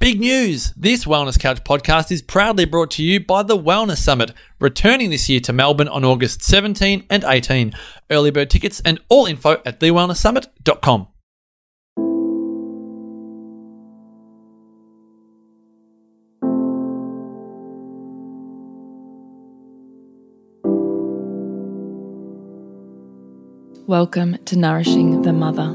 Big news! This Wellness Couch podcast is proudly brought to you by the Wellness Summit, returning this year to Melbourne on August 17 and 18. Early bird tickets and all info at thewellnesssummit.com. Welcome to Nourishing the Mother,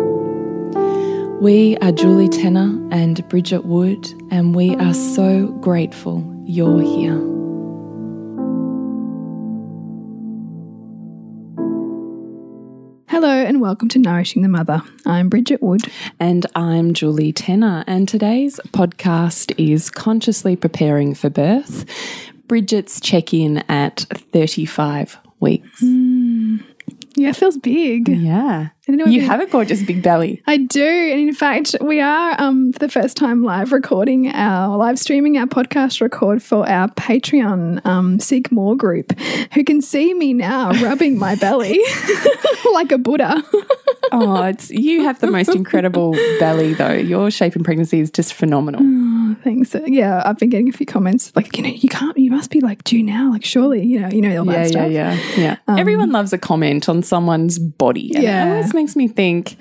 We are Julie Tenner and Bridget Wood, and we are so grateful you're here. Hello and welcome to Nourishing the Mother. I'm Bridget Wood. And I'm Julie Tenner, and today's podcast is Consciously Preparing for Birth. Bridget's check in at 35 weeks. Hmm. Yeah, it feels big. Yeah. I don't know You have a gorgeous big belly. I do. And in fact, we are um, for the first time live recording our live streaming our podcast record for our Patreon um, Seek More group, who can see me now rubbing my belly like a Buddha. Oh, it's you have the most incredible belly though. Your shape in pregnancy is just phenomenal. Oh, Thanks. Yeah, I've been getting a few comments like, you know, you can't, you must be like due now, like surely, you know, you know all Yeah, that yeah, stuff. yeah, yeah. yeah. Everyone loves a comment on someone's body. Yeah. Always makes me think,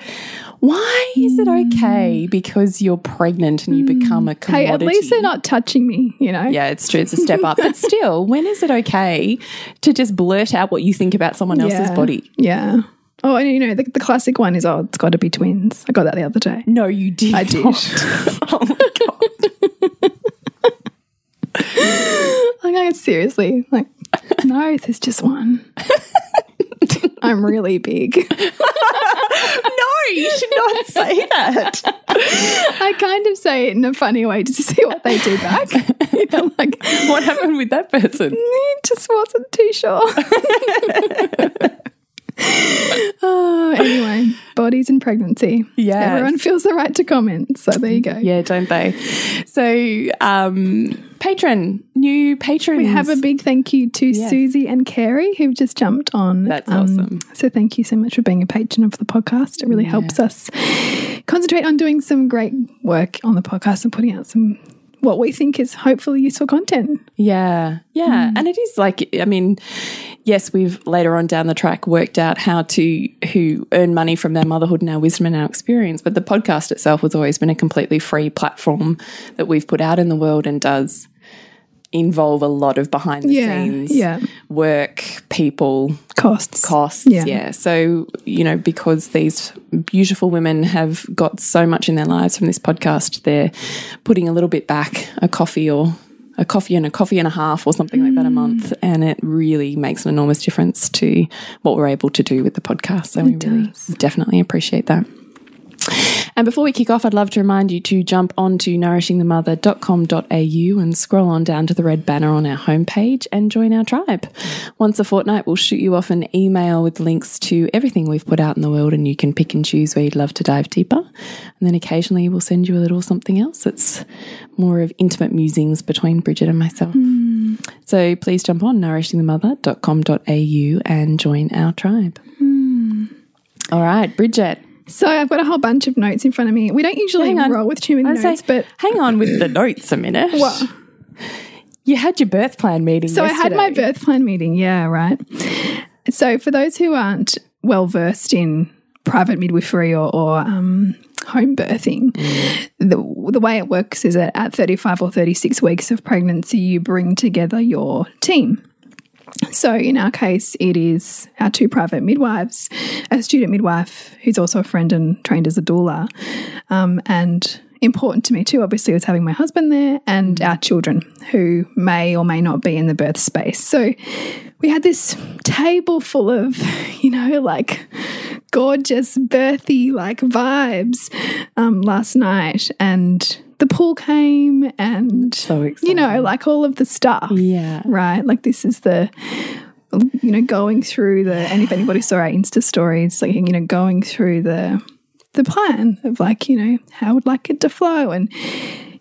why is it okay hmm. because you're pregnant and you hmm. become a Hey, at least they're not touching me, you know. Yeah, it's true. It's a step up. But still, when is it okay to just blurt out what you think about someone else's Yeah. body? Yeah. Oh, and you know, the, the classic one is, oh, it's got to be twins. I got that the other day. No, you did. I did. oh my god. Like, I seriously, like, no, there's just one. I'm really big. No, you should not say that. I kind of say it in a funny way just to see what they do back. You know, like, What happened with that person? just wasn't too sure. oh, anyway, bodies and pregnancy. Yeah. Everyone feels the right to comment. So there you go. Yeah, don't they? So, um, patron, new patrons. We have a big thank you to Yes. Susie and Carrie who've just jumped on. Um, That's awesome. So thank you so much for being a patron of the podcast. It really helps us concentrate on doing some great work on the podcast and putting out some what we think is hopefully useful content. Yeah, yeah, and it is like I mean, yes, we've later on down the track worked out how to who earn money from their motherhood and our wisdom and our experience, but the podcast itself has always been a completely free platform that we've put out in the world and does involve a lot of behind the Yeah, scenes yeah. work, people, Costs. costs. Yeah. Yeah. So, you know, because these beautiful women have got so much in their lives from this podcast, they're putting a little bit back, a coffee or a coffee and a coffee and a half or something like that a mm. month. And it really makes an enormous difference to what we're able to do with the podcast. So we really definitely appreciate that. And before we kick off, I'd love to remind you to jump on onto nourishingthemother.com.au and scroll on down to the red banner on our homepage and join our tribe. Once a fortnight, we'll shoot you off an email with links to everything we've put out in the world, and you can pick and choose where you'd love to dive deeper. And then occasionally we'll send you a little something else that's more of intimate musings between Bridget and myself. Hmm. So please jump on nourishingthemother.com.au and join our tribe. Hmm. All right, Bridget. So I've got a whole bunch of notes in front of me. We don't usually roll with too many notes, say, but hang on with the notes a minute. What? You had your birth plan meeting. So I had my birth plan meeting. Yeah, right. So for those who aren't well versed in private midwifery or, or um, home birthing, the, the way it works is that at 35 or 36 weeks of pregnancy, you bring together your team. So in our case, it is our two private midwives, a student midwife who's also a friend and trained as a doula, um, and important to me too, obviously, was having my husband there and our children who may or may not be in the birth space. So we had this table full of, you know, like gorgeous birthy like vibes um, last night, and the pool came, and So you know, like all of the stuff Yeah. right? Like this is the you know going through the and if anybody saw our Insta stories, like you know going through the the plan of like you know how I would like it to flow and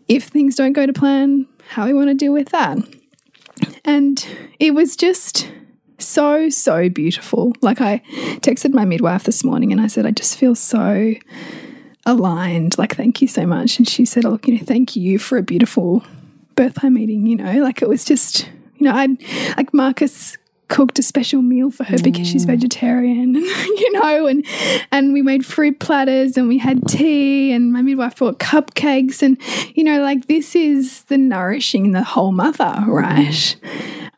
if things don't go to plan, how we want to deal with that. And it was just so so beautiful. Like I texted my midwife this morning and I said I just feel so aligned. Like thank you so much. And she said, oh, look, you know, thank you for a beautiful birth plan meeting. You know, like it was just, you know, I'd like Marcus cooked a special meal for her because she's vegetarian, you know, and and we made fruit platters and we had tea and my midwife brought cupcakes and you know, like this is the nourishing the whole mother, right?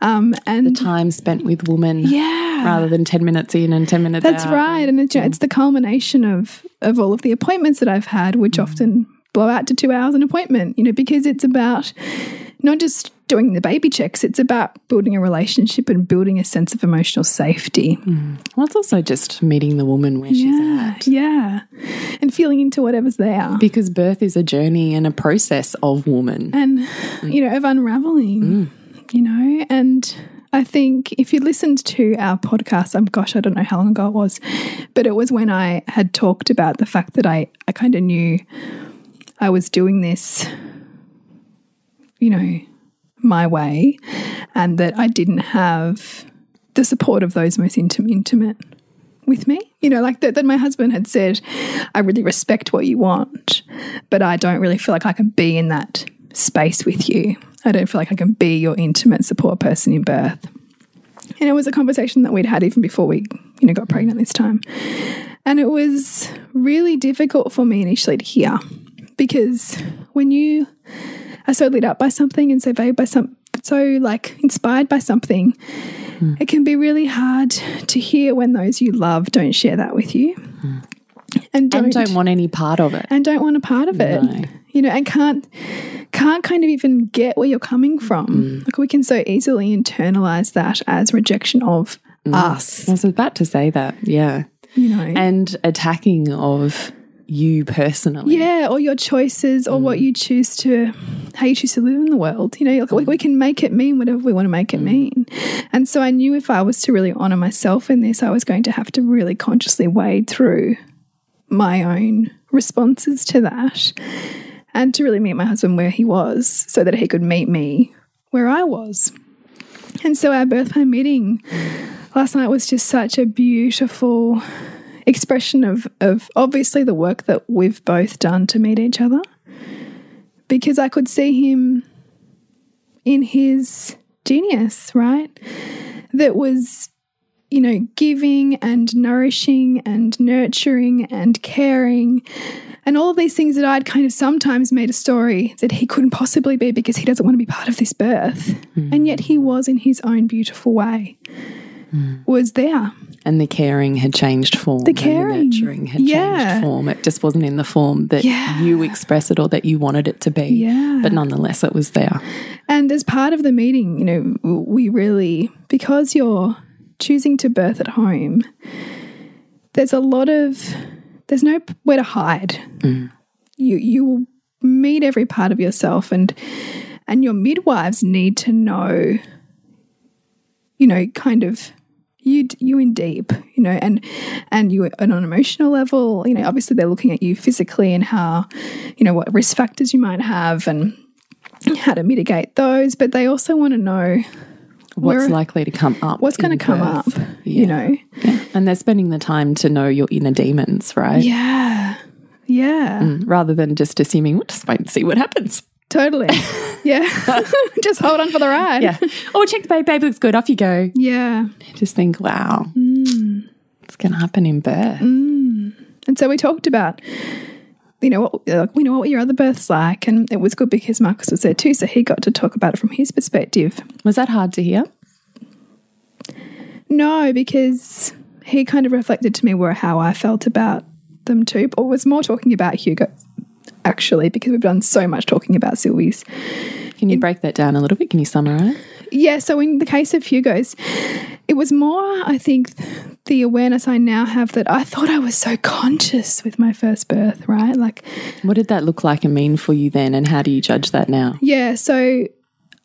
Um, and the Time spent with woman yeah, rather than 10 minutes in and 10 minutes out. that's out. right, and it's, it's the culmination of of all of the appointments that I've had, which mm. often blow out to two hours an appointment. You know, because it's about not just doing the baby checks; it's about building a relationship and building a sense of emotional safety. Mm. Well, it's also just meeting the woman where she's at. yeah, and feeling into whatever's there. Because birth is a journey and a process of woman. and mm. you know of unraveling you know and i think if you listened to our podcast um, gosh i don't know how long ago it was but it was when i had talked about the fact that i i kind of knew i was doing this you know my way and that i didn't have the support of those most intim- intimate with me. You know, like that, that my husband had said, I really respect what you want, but I don't really feel like I can be in that space with you. I don't feel like I can be your intimate support person in birth. And it was a conversation that we'd had even before we, you know, got pregnant this time. And it was really difficult for me initially to hear because when you are so lit up by something and so valued by some so like inspired by something, hmm. it can be really hard to hear when those you love don't share that with you. Hmm. And don't, and don't want any part of it. and don't want a part of it. No. You know, and can't can't kind of even get where you're coming from. Mm. Like we can so easily internalize that as rejection of Mm. us. I was about to say that. Yeah. You know. And attacking of you personally. yeah, or your choices, or Mm. what you choose to, how you choose to live in the world. You know, like we, we can make it mean whatever we want to make it Mm. mean. And so I knew if I was to really honor myself in this, I was going to have to really consciously wade through my own responses to that and to really meet my husband where he was so that he could meet me where I was. And so our birth plan meeting last night was just such a beautiful expression of, of obviously the work that we've both done to meet each other. Because I could see him in his genius, right? That was, you know, giving and nourishing and nurturing and caring and all of these things that I'd kind of sometimes made a story that he couldn't possibly be because he doesn't want to be part of this birth. Hmm. And yet he was in his own beautiful way, hmm. was there. And the caring had changed form. The caring. The nurturing had Yeah. changed form. It just wasn't in the form that Yeah. you express it or that you wanted it to be. Yeah. But nonetheless, it was there. And as part of the meeting, you know, we really, because you're choosing to birth at home, there's a lot of, there's no nowhere to hide. Mm. You, you will meet every part of yourself and, and your midwives need to know, you know, kind of you you in deep, you know, and and you on an emotional level, you know, obviously they're looking at you physically and how, you know, what risk factors you might have and how to mitigate those, but they also want to know What's likely to come up? what's going to come birth. up, you know? Yeah. And they're spending the time to know your inner demons, right? Yeah. Yeah. Mm, rather than just assuming, we'll just wait and see what happens. Totally. Yeah. Just hold on for the ride. Yeah. oh, check the baby. Baby looks good. Off you go. Yeah. Just think, wow, mm. it's going to happen in birth. Mm. And so we talked about, you know, what, like, we know what your other birth's like. And it was good because Marcus was there too. So he got to talk about it from his perspective. Was that hard to hear? No, because he kind of reflected to me where how I felt about them too. Or was more talking about Hugo, actually, because we've done so much talking about Sylvie's. Can you break that down a little bit? Can you summarize? Yeah, so in the case of Hugo's, it was more, I think, the awareness I now have that I thought I was so conscious with my first birth, right? Like, What did that look like and mean for you then? And how do you judge that now? yeah, so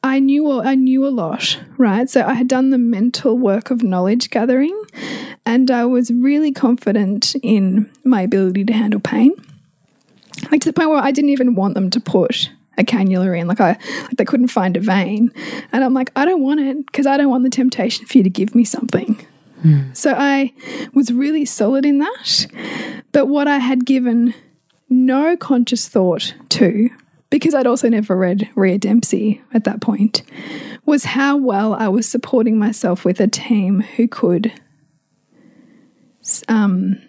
I knew I knew a lot, right? So I had done the mental work of knowledge gathering and I was really confident in my ability to handle pain. Like to the point where I didn't even want them to put a cannula in. Like I like they couldn't find a vein. And I'm like, I don't want it because I don't want the temptation for you to give me something. So I was really solid in that. But what I had given no conscious thought to, because I'd also never read Rhea Dempsey at that point, was how well I was supporting myself with a team who could um,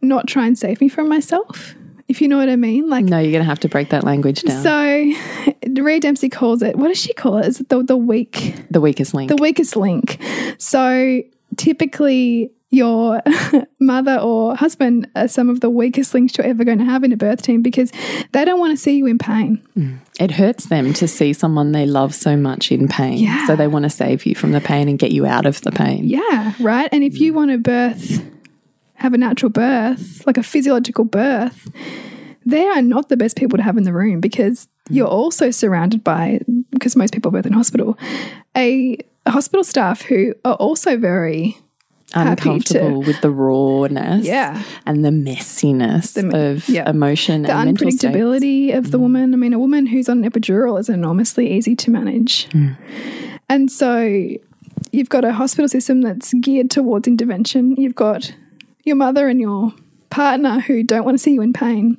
not try and save me from myself, if you know what I mean. Like, No, you're going to have to break that language down. so Rhea Dempsey calls it, what does she call it? Is it the, the weak? the weakest link. the weakest link. So typically, your mother or husband are some of the weakest links you're ever going to have in a birth team because they don't want to see you in pain. Mm. it hurts them to see someone they love so much in pain. Yeah. So they want to save you from the pain and get you out of the pain. Yeah, right. And if you mm. want to birth, have a natural birth, like a physiological birth, they are not the best people to have in the room because hmm. you're also surrounded by, because most people birth in hospital, a hospital staff who are also very happy to- Uncomfortable with the rawness Yeah. and the messiness of yeah. emotion the and unpredictability of the hmm. woman. I mean, a woman who's on an epidural is enormously easy to manage. Hmm. And so you've got a hospital system that's geared towards intervention. You've got your mother and your partner who don't want to see you in pain.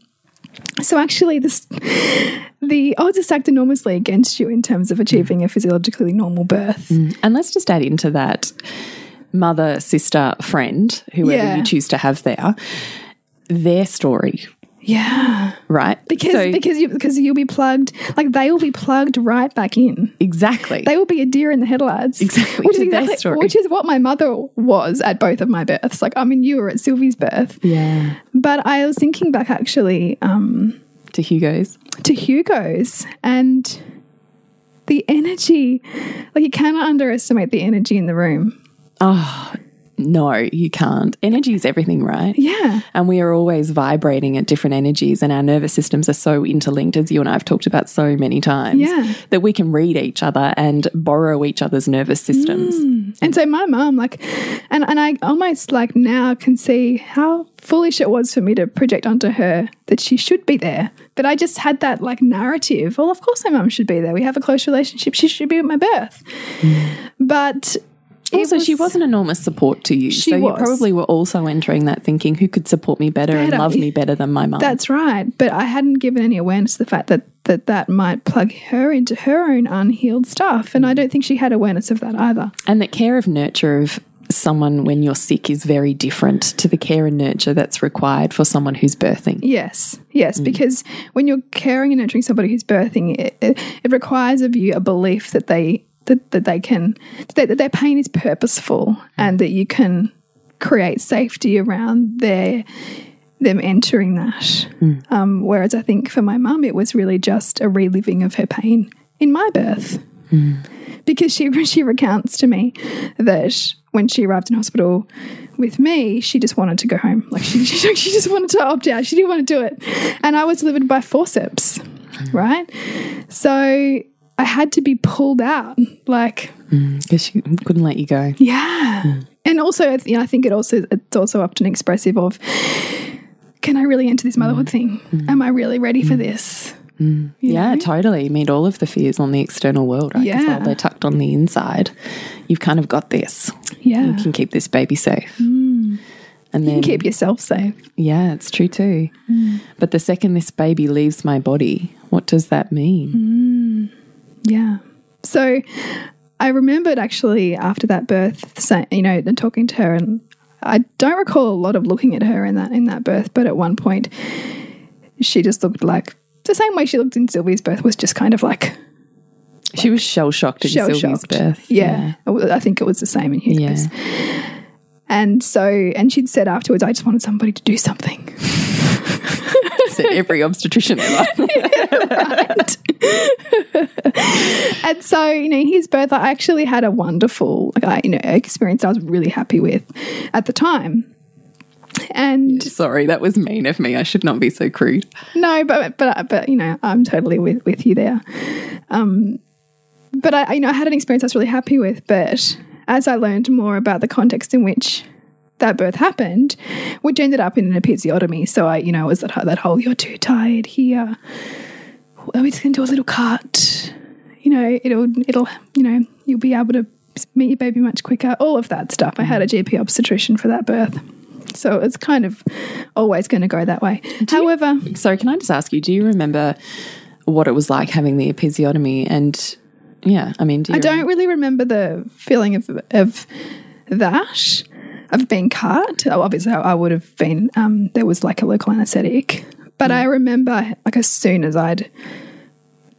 So actually, this, the odds are stacked enormously against you in terms of achieving a physiologically normal birth. Mm. And let's just add into that mother, sister, friend, whoever Yeah. you choose to have there, their story, Yeah, right? because So- because you because you'll be plugged like they will be plugged right back in. exactly. they will be a deer in the headlights. Exactly, Which is, exactly story. which is what my mother was at both of my births. Like, I mean, you were at Sylvie's birth. yeah. But I was thinking back actually um, To Hugo's. to Hugo's and the energy. Like, you cannot underestimate the energy in the room. Oh, no, you can't. Energy is everything, right? Yeah. And we are always vibrating at different energies, and our nervous systems are so interlinked, as you and I have talked about so many times, Yeah. that we can read each other and borrow each other's nervous systems. Mm. And so my mum, like, and, and I almost like now can see how foolish it was for me to project onto her that she should be there. But I just had that like narrative. Well, of course my mum should be there. We have a close relationship. She should be at my birth. Mm. But Also, she was an enormous support to you. She so was. you probably were also entering that thinking, who could support me better, and love me better than my mum? That's right. But I hadn't given any awareness to the fact that that, that might plug her into her own unhealed stuff. And I don't think she had awareness of that either. and that care of nurture of someone when you're sick is very different to the care and nurture that's required for someone who's birthing. Yes, yes, mm. because when you're caring and nurturing somebody who's birthing, it, it, it requires of you a belief that they that, that they can that, that their pain is purposeful mm. and that you can create safety around their them entering that. Mm. Um, whereas I think for my mum, it was really just a reliving of her pain in my birth. Mm. Because she she recounts to me that when she arrived in hospital with me, she just wanted to go home. Like she she, she just wanted to opt out. She didn't want to do it, and I was delivered by forceps, right? So I had to be pulled out. Like mm, Because she couldn't let you go. yeah, mm. and also you know, I think it also it's also often expressive of can I really enter this mm. motherhood thing? Am I really ready for this? You Yeah, know? totally. Meet all of the fears on the external world, right? Yeah. while they're tucked on the inside, you've kind of got this. Yeah. You can keep this baby safe. And You then, can keep yourself safe. yeah, it's true too. But the second this baby leaves my body, what does that mean? Yeah. So I remembered actually after that birth, saying, you know, and talking to her, and I don't recall a lot of looking at her in that in that birth, but at one point, she just looked like the same way she looked in Sylvie's birth was just kind of like She was shell shocked in shell Sylvie's birth. Yeah. Was- I think it was the same in Yeah. And so, and she'd said afterwards, I just wanted somebody to do something. Said every obstetrician ever. right? and so, you know, his birth, I actually had a wonderful, like, I, you know, experience I was really happy with at the time. And Sorry, that was mean of me. I should not be so crude. no, but but but you know, I'm totally with with you there. Um, but I, you know, I had an experience I was really happy with. But as I learned more about the context in which that birth happened, which ended up in an episiotomy, so I, you know, it was that that whole "you're too tired here." We're just going to do a little cut. You know, it'll it'll you know you'll be able to meet your baby much quicker. All of that stuff. I had a GP obstetrician for that birth. So it's kind of always going to go that way. However, Sorry, can I just ask you, do you remember what it was like having the episiotomy? And yeah, I mean, do you I don't really remember the feeling of of that of being cut. Obviously, I would have been. Um, there was like a local anaesthetic, but I remember like as soon as I'd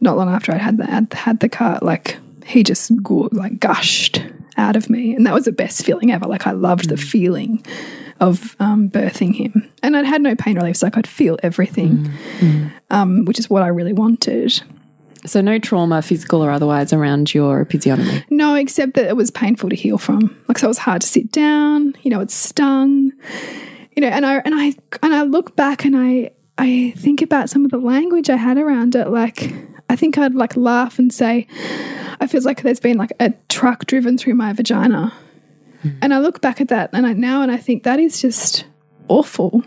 not long after I'd had the had, had the cut, like he just like gushed out of me, and that was the best feeling ever. Like I loved the feeling of um, birthing him, and I'd had no pain relief, so I could feel everything, um, which is what I really wanted. So no trauma, physical or otherwise, around your episiotomy. No, except that it was painful to heal from. Like so it was hard to sit down, you know, it stung. You know, and I and I and I look back and I I think about some of the language I had around it. Like I think I'd like laugh and say, I feel like there's been like a truck driven through my vagina. Hmm. And I look back at that and I now and I think that is just awful.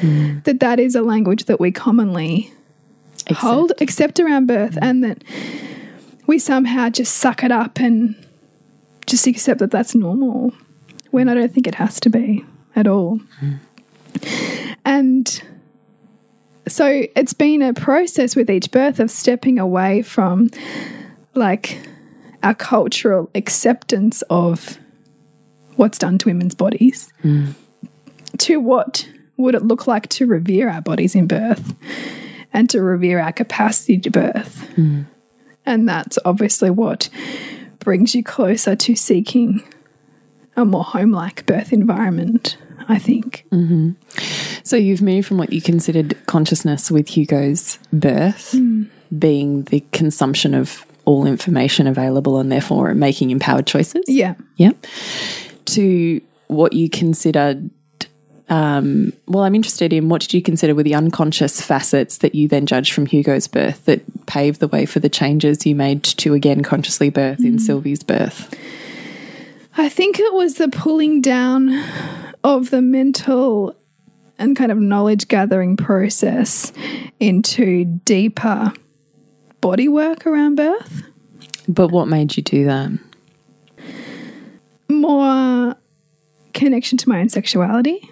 Hmm. That that is a language that we commonly hold, except around birth, and that we somehow just suck it up and just accept that that's normal when I don't think it has to be at all. And so it's been a process with each birth of stepping away from like our cultural acceptance of what's done to women's bodies hmm. to what would it look like to revere our bodies in birth and to revere our capacity to birth. And that's obviously what brings you closer to seeking a more home like birth environment, I think. Mm-hmm. So you've moved from what you considered consciousness with Hugo's birth being the consumption of all information available and therefore making empowered choices. Yeah. Yep. To what you considered. Um, well, I'm interested in what did you consider were the unconscious facets that you then judged from Hugo's birth that paved the way for the changes you made to again consciously birth in Sylvie's birth? I think it was the pulling down of the mental and kind of knowledge gathering process into deeper body work around birth. But what made you do that? more connection to my own sexuality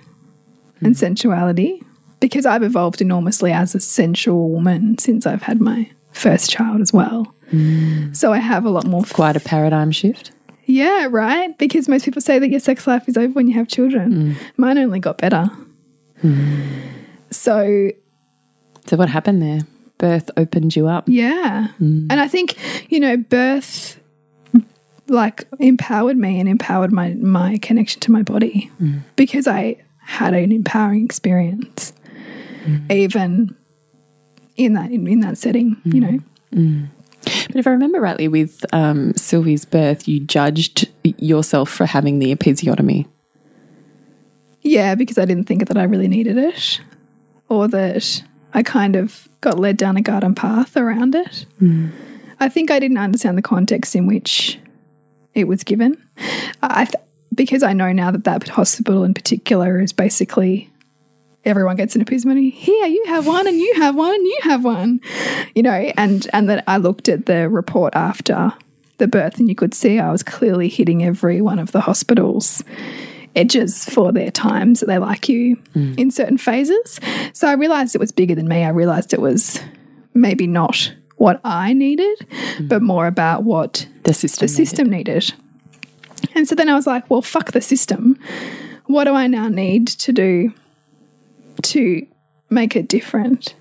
and sensuality because I've evolved enormously as a sensual woman since I've had my first child as well. Mm. So I have a lot more. Quite a paradigm shift. yeah, right? Because most people say that your sex life is over when you have children. Mm. Mine only got better. Hmm. So So what happened there? Birth opened you up. Yeah. Hmm. And I think, you know, birth like empowered me and empowered my my connection to my body hmm. because I had an empowering experience even in that in, in that setting, you mm. know. Mm. But if I remember rightly, with um, Sylvie's birth, you judged yourself for having the episiotomy. Yeah, because I didn't think that I really needed it or that I kind of got led down a garden path around it. Mm. I think I didn't understand the context in which it was given. I th because I know now that that hospital in particular is basically everyone gets an episiotomy. Here, you have one, and you have one, and you have one. You know, and and then I looked at the report after the birth, and you could see I was clearly hitting every one of the hospitals edges for their times that they like you mm. in certain phases. So I realized it was bigger than me. I realized it was maybe not what I needed, mm. but more about what The system. the system needed. And so then I was like, well, fuck the system. What do I now need to do to make it different?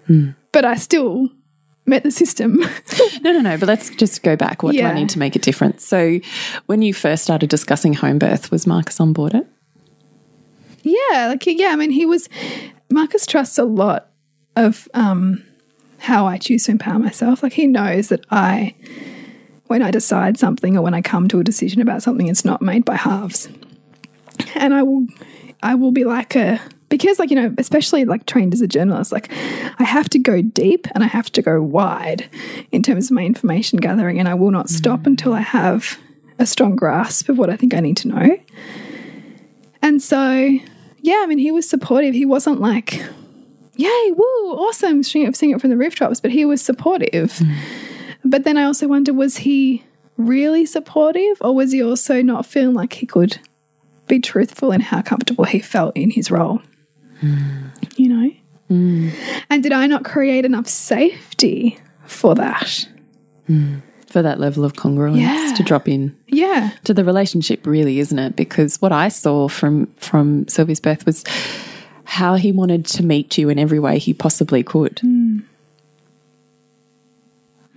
But I still met the system. No, no, no. But let's just go back. What do I need to make it different? So, when you first started discussing home birth, was Marcus on board it? yeah, like yeah, I mean he was Marcus trusts a lot of um how I choose to empower myself. Like he knows that I when I decide something or when I come to a decision about something, it's not made by halves. And I will I will be like a because like you know especially like trained as a journalist like i have to go deep and i have to go wide in terms of my information gathering. And i will not stop mm. until i have a strong grasp of what i think i need to know. And so yeah i mean he was supportive. He wasn't like yay woo awesome singing it, sing it from the rooftops but he was supportive mm. But then i also wonder was he really supportive or was he also not feeling like he could be truthful in how comfortable he felt in his role. Hmm. You know? Hmm. And did I not create enough safety for that? Hmm. For that level of congruence Yeah. to drop in Yeah. to the relationship, really, isn't it? Because what I saw from from Sylvie's birth was how he wanted to meet you in every way he possibly could.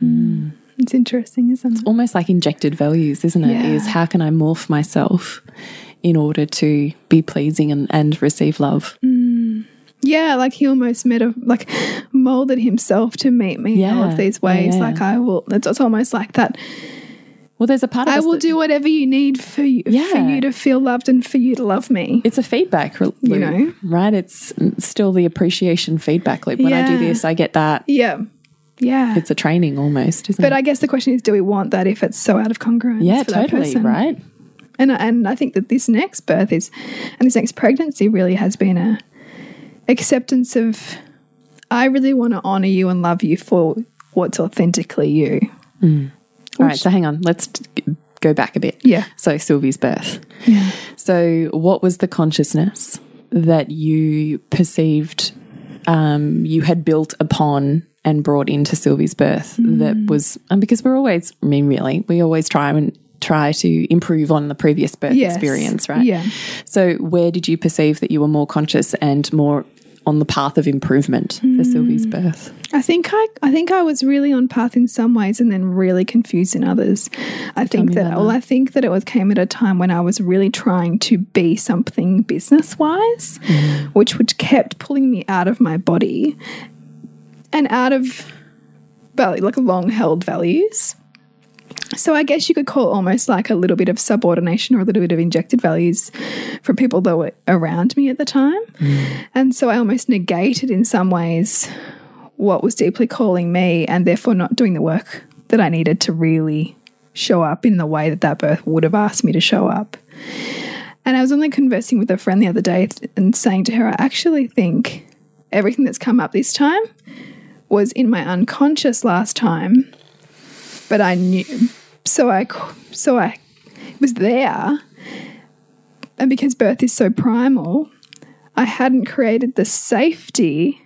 Mm. It's interesting, isn't it? It's almost like injected values, isn't it? Yeah. Is how can I morph myself in order to be pleasing and, and receive love? Mm. Yeah, like he almost made a like molded himself to meet me in all of these ways. Yeah. Like I will it's, it's almost like that. Well, there's a part of I will do whatever you need for you for you to feel loved and for you to love me. it's a feedback loop, You know? right? It's mm, still the appreciation feedback loop. When I do this, I get that. Yeah. Yeah. It's a training almost, isn't but it? I guess the question is, do we want that if it's so out of congruence? yeah, totally, right? And and I think that this next birth is, and this next pregnancy really has been a acceptance of, I really want to honor you and love you for what's authentically you. All right, so hang on. Let's go back a bit. Yeah. So Sylvie's birth. Yeah. So what was the consciousness that you perceived um, you had built upon and brought into Sylvie's birth that mm. was and because we're always I mean really we always try and try to improve on the previous birth Yes. experience, right? Yeah. So where did you perceive that you were more conscious and more on the path of improvement for mm. Sylvie's birth? I think I, I think I was really on path in some ways and then really confused in others. I think me that well, I think that it was came at a time when I was really trying to be something business wise, mm. which which kept pulling me out of my body and out of value, like long held values. So I guess you could call almost like a little bit of subordination or a little bit of injected values from people that were around me at the time. Hmm. And so I almost negated in some ways what was deeply calling me and therefore not doing the work that I needed to really show up in the way that that birth would have asked me to show up. And I was only conversing with a friend the other day and saying to her, I actually think everything that's come up this time was in my unconscious last time, but I knew. So I, so I was there. And because birth is so primal, I hadn't created the safety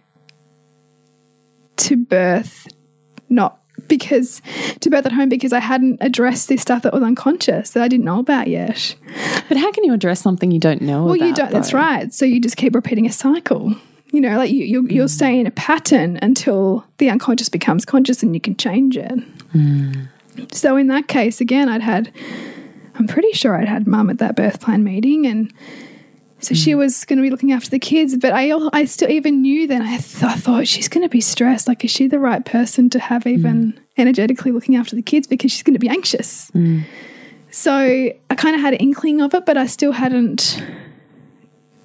to birth not because to birth at home because I hadn't addressed this stuff that was unconscious that I didn't know about yet. But how can you address something you don't know Well, about? you don't. That's right. So you just keep repeating a cycle. You know, like you, you'll, you'll mm. stay in a pattern until the unconscious becomes conscious and you can change it. Mm. So in that case, again, I'd had, I'm pretty sure I'd had mum at that birth plan meeting, and so she mm. was going to be looking after the kids. But I, I still even knew then. I, th- I thought she's going to be stressed. Like, is she the right person to have even energetically looking after the kids because she's going to be anxious? So I kind of had an inkling of it, but I still hadn't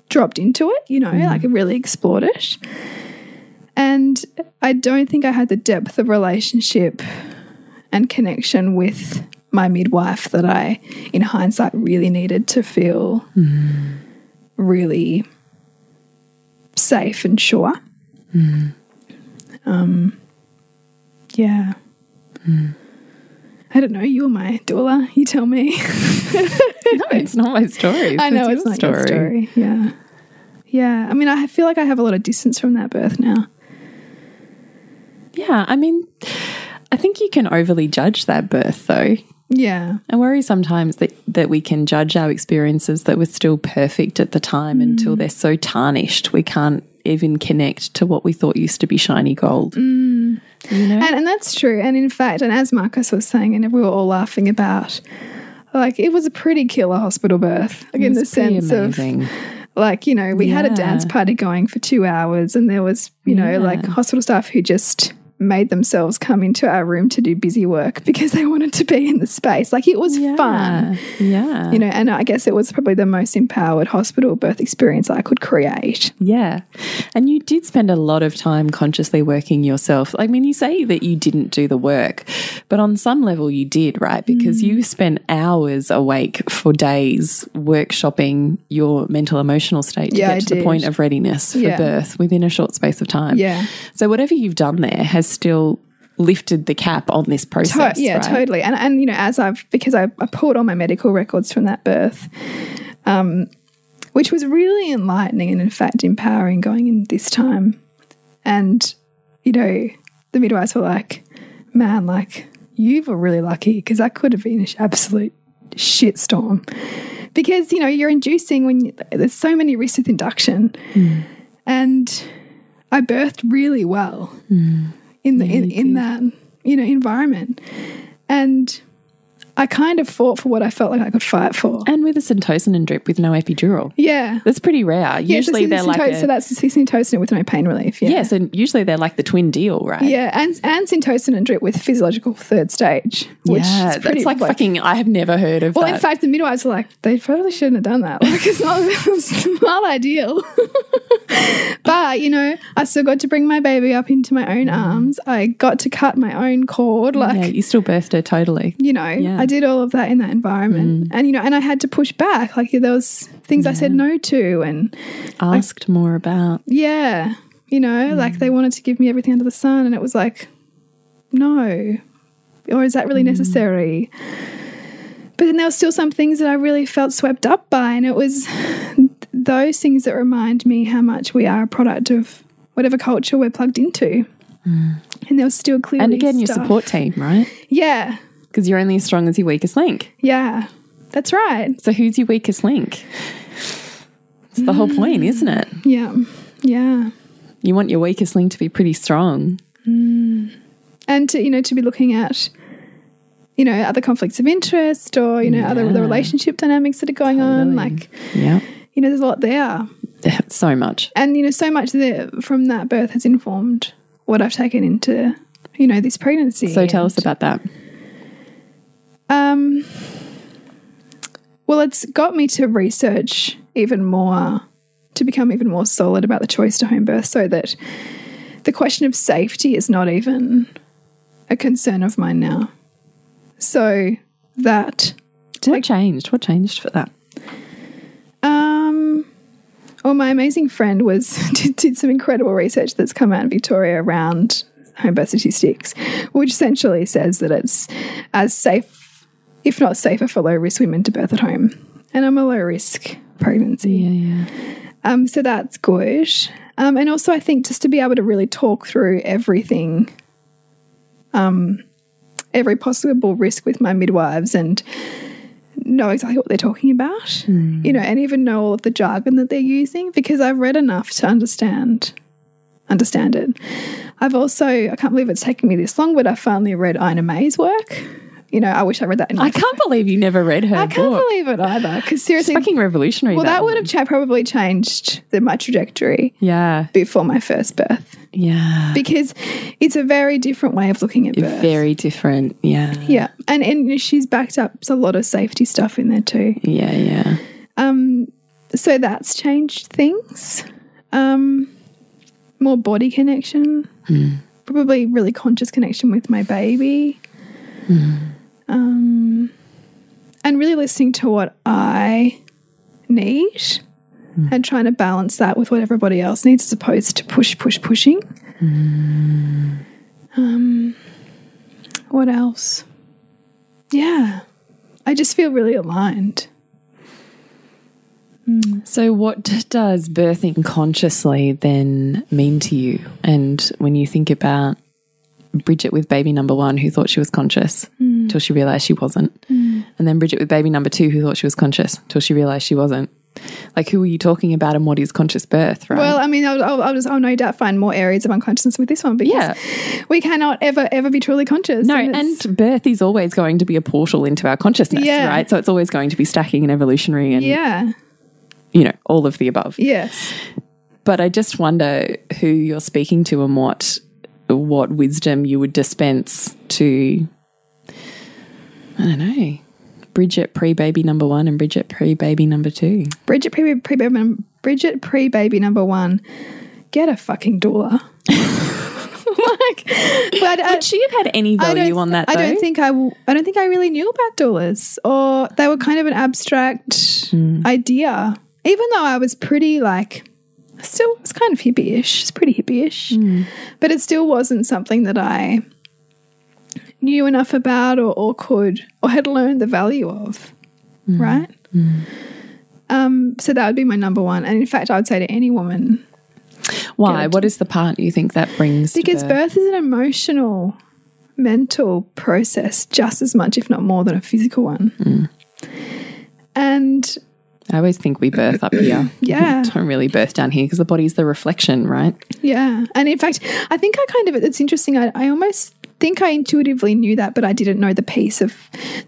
dropped into it, you know, like mm. really explored it. And I don't think I had the depth of relationship and connection with my midwife that I, in hindsight, really needed to feel mm. really safe and sure. Mm. Um, yeah. I don't know. You're my doula. You tell me. No, it's not my story. I know your it's not your story. Yeah. Yeah. I mean, I feel like I have a lot of distance from that birth now. Yeah, I mean, I think you can overly judge that birth, though. Yeah. I worry sometimes that, that we can judge our experiences that were still perfect at the time mm. until they're so tarnished we can't even connect to what we thought used to be shiny gold. Mm. You know? And, and that's true. And in fact, and as Marcus was saying, and we were all laughing about, like, it was a pretty killer hospital birth, like in the sense of, like, you know, we had a dance party going for two hours, and there was, you know, like hospital staff who just made themselves come into our room to do busy work because they wanted to be in the space. Like, it was fun. Yeah. You know, and I guess it was probably the most empowered hospital birth experience I could create. Yeah. And you did spend a lot of time consciously working yourself. I mean, you say that you didn't do the work, but on some level you did, right? Because Mm. you spent hours awake for days workshopping your mental emotional state to Yeah, get to the point of readiness for Yeah. birth within a short space of time. Yeah. So whatever you've done there has still lifted the cap on this process. To- yeah, right? totally. And and you know, as I've because I, I pulled all my medical records from that birth, um, which was really enlightening and in fact empowering going in this time. And you know, the midwives were like, "Man, like you were really lucky because that could have been an absolute shitstorm." Because you know you're inducing when you, there's so many risks with induction, and I birthed really well in the in, in that you know environment, and I kind of fought for what I felt like I could fight for. And with a syntocin and drip with no epidural. Yeah, That's pretty rare. yeah. Usually so, they're like a, so that's the syntocin with no pain relief. Yeah. Yes, and usually they're like the twin deal, right? Yeah, and and Syntocinon drip with physiological third stage, which yeah, is pretty that's like, fucking. I have never heard of Well, that. in fact, the midwives were like, they probably shouldn't have done that. Like, it's not, it's not ideal. but, you know, I still got to bring my baby up into my own arms. I got to cut my own cord. Like, yeah, you still birthed her totally. you know, Yeah. Mm. I did all of that in that environment. And, you know, and I had to push back. Like, there was things I said no to. And Asked more about. yeah, you know, like Mm. they wanted to give me everything under the sun. And it was like, no. Or is that really Mm. necessary? But then there were still some things that I really felt swept up by. And it was those things that remind me how much we are a product of whatever culture we're plugged into. And there was still clearly. Mm. And again, your support team, right? Yeah. Because you're only as strong as your weakest link. Yeah. That's right. So who's your weakest link? It's the whole point, isn't it? Yeah. Yeah. You want your weakest link to be pretty strong. Mm. and to you know to be looking at you know other conflicts of interest or you know other the relationship dynamics that are going on like Yeah. you know there's a lot there So much. and you know so much there from that birth has informed what I've taken into you know this pregnancy So tell us about that. Um well it's got me to research even more to become even more solid about the choice to home birth so that the question of safety is not even a concern of mine now. So that What changed? What changed for that? um well my amazing friend was did, did some incredible research that's come out in Victoria around home birth statistics, which essentially says that it's as safe, if not safer, for low risk women to birth at home. And I'm a low risk pregnancy. Yeah, yeah. Um, so that's good. Um, and also, I think just to be able to really talk through everything, um, every possible risk with my midwives and know exactly what they're talking about, you know, and even know all of the jargon that they're using because I've read enough to understand understand it. I've also I can't believe it's taken me this long, but I finally read Ina May's work. You know, I wish I read that in I can't believe you never read her I can't book. believe it either. Because seriously, Fucking revolutionary. well, that would have cha- probably changed the, my trajectory Yeah. before my first birth Yeah. because it's a very different way of looking at birth. Very different. Yeah. yeah, and and she's backed up a lot of safety stuff in there too. Yeah, yeah. Um, so that's changed things. Um, more body connection, probably really conscious connection with my baby. Um, and really listening to what I need and trying to balance that with what everybody else needs as opposed to push, push, pushing. Um, what else? Yeah, I just feel really aligned. So, what does birthing consciously then mean to you? And when you think about Bridget with baby number one, who thought she was conscious hmm. till she realized she wasn't, hmm. and then Bridget with baby number two, who thought she was conscious till she realized she wasn't. Like, who are you talking about, and what is conscious birth? Right? Well, I mean, I'll, I'll, I'll, just, I'll no doubt find more areas of unconsciousness with this one because Yeah. we cannot ever, ever be truly conscious. no, it's- and birth is always going to be a portal into our consciousness, Yeah. right? So it's always going to be stacking and evolutionary, and yeah, you know all of the above. yes. But I just wonder who you're speaking to and what what wisdom you would dispense to I don't know. Bridget pre baby number one and Bridget pre baby number two. Bridget pre pre baby Bridget pre baby number one. Get a fucking doula. like, but I, Would she have had any value on that? I don't think I. w- I don't think I really knew about doulas, or they were kind of an abstract Hmm. idea. Even though I was pretty like, still it's kind of hippie-ish. It's pretty hippie-ish, Hmm. but it still wasn't something that I knew enough about or, or could or had learned the value of. Hmm. Right. Um, so that would be my number one, and in fact, I would say to any woman Why? What is the part you think that brings? to Because birth? is an emotional, mental process just as much, if not more, than a physical one. Mm. And I always think we birth up here. Yeah. don't really birth down here because the body's the reflection, right? yeah, and in fact, I think I kind of, it's interesting. I, I almost think I intuitively knew that, but I didn't know the piece of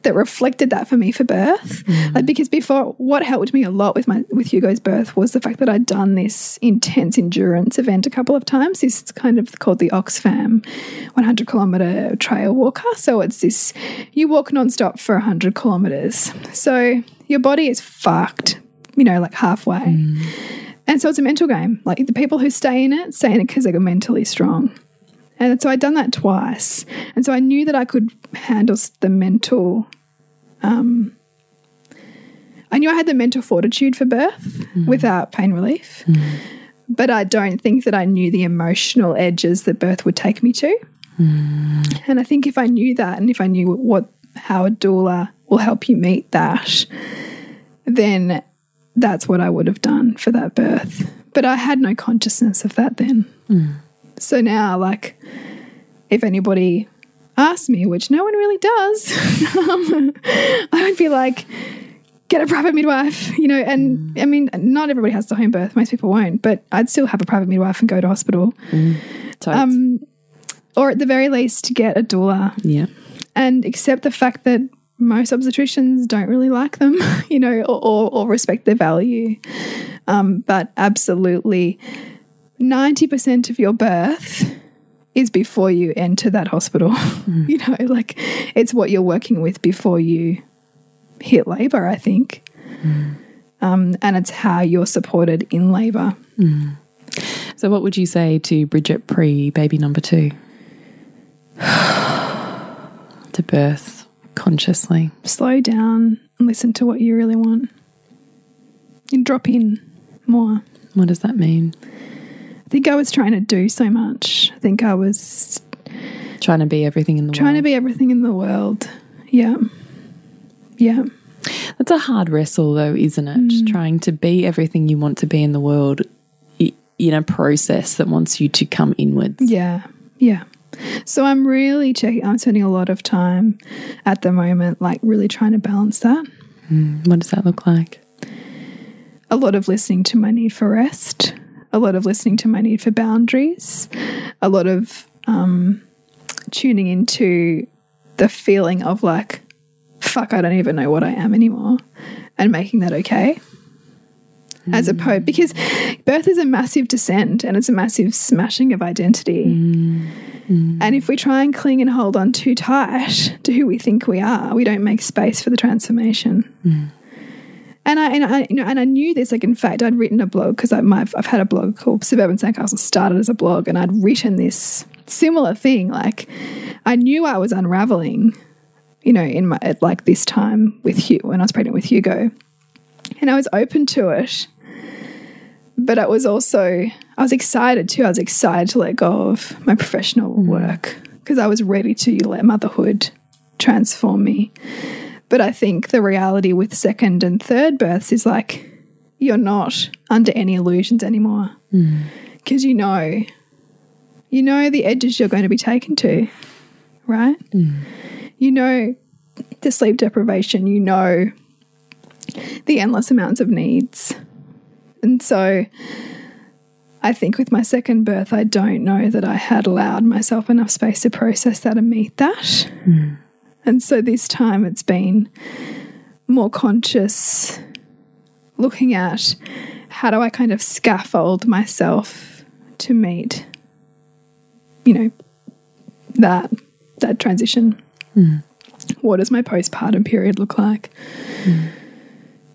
that reflected that for me for birth. Mm. Like, because before, what helped me a lot with my, with Hugo's birth was the fact that I'd done this intense endurance event a couple of times. This is kind of called the Oxfam 100 kilometer trail walker. So it's this, you walk nonstop for 100 kilometers. So your body is fucked, you know, like halfway. Mm. And so it's a mental game. Like the people who stay in it stay in it because they're mentally strong. And so I'd done that twice. And so I knew that I could handle the mental. Um, I knew I had the mental fortitude for birth mm. without pain relief. Mm. But I don't think that I knew the emotional edges that birth would take me to. And I think if I knew that and if I knew what how a doula will help you meet that, then that's what I would have done for that birth. But I had no consciousness of that then. So now, like, if anybody asks me, which no one really does, um, I would be like, get a private midwife, you know. And I mean, not everybody has to home birth, most people won't, but I'd still have a private midwife and go to hospital. So Um, or at the very least, get a doula yeah. And accept the fact that most obstetricians don't really like them, you know, or, or, or respect their value. Um, but absolutely, 90% of your birth is before you enter that hospital. you know, like it's what you're working with before you hit labor, I think. Um, and it's how you're supported in labor. So, what would you say to Bridget pre baby number two? to birth consciously. Slow down and listen to what you really want. And drop in more. What does that mean? I think I was trying to do so much. I think I was Trying to be everything in the trying to world. be everything in the world. Yeah. Yeah. That's a hard wrestle, though, isn't it? Mm. Trying to be everything you want to be in the world in a process that wants you to come inwards. Yeah. Yeah. So I'm really checking, I'm spending a lot of time at the moment, like really trying to balance that. What does that look like? A lot of listening to my need for rest, a lot of listening to my need for boundaries, a lot of um, tuning into the feeling of like, fuck, I don't even know what I am anymore, and making that okay. As opposed, mm. because birth is a massive descent and it's a massive smashing of identity. Mm. Mm. And if we try and cling and hold on too tight to who we think we are, we don't make space for the transformation. And I, and I, you know, and I knew this. Like, in fact, I'd written a blog because I've, I've had a blog called Suburban Sandcastle. Started as a blog, and I'd written this similar thing. Like, I knew I was unraveling, you know, in my at like this time with Hugh when I was pregnant with Hugo, and I was open to it. but I was also I was excited too. I was excited to let go of my professional mm. work because I was ready to let motherhood transform me. But I think the reality with second and third births is like you're not under any illusions anymore mm. because you know you know the edges you're going to be taken to, right? Mm. You know the sleep deprivation, you know the endless amounts of needs. And so I think with my second birth, I don't know that I had allowed myself enough space to process that and meet that. Hmm. And so this time it's been more conscious looking at how do I kind of scaffold myself to meet, you know, that that transition. Hmm. What does my postpartum period look like? Hmm.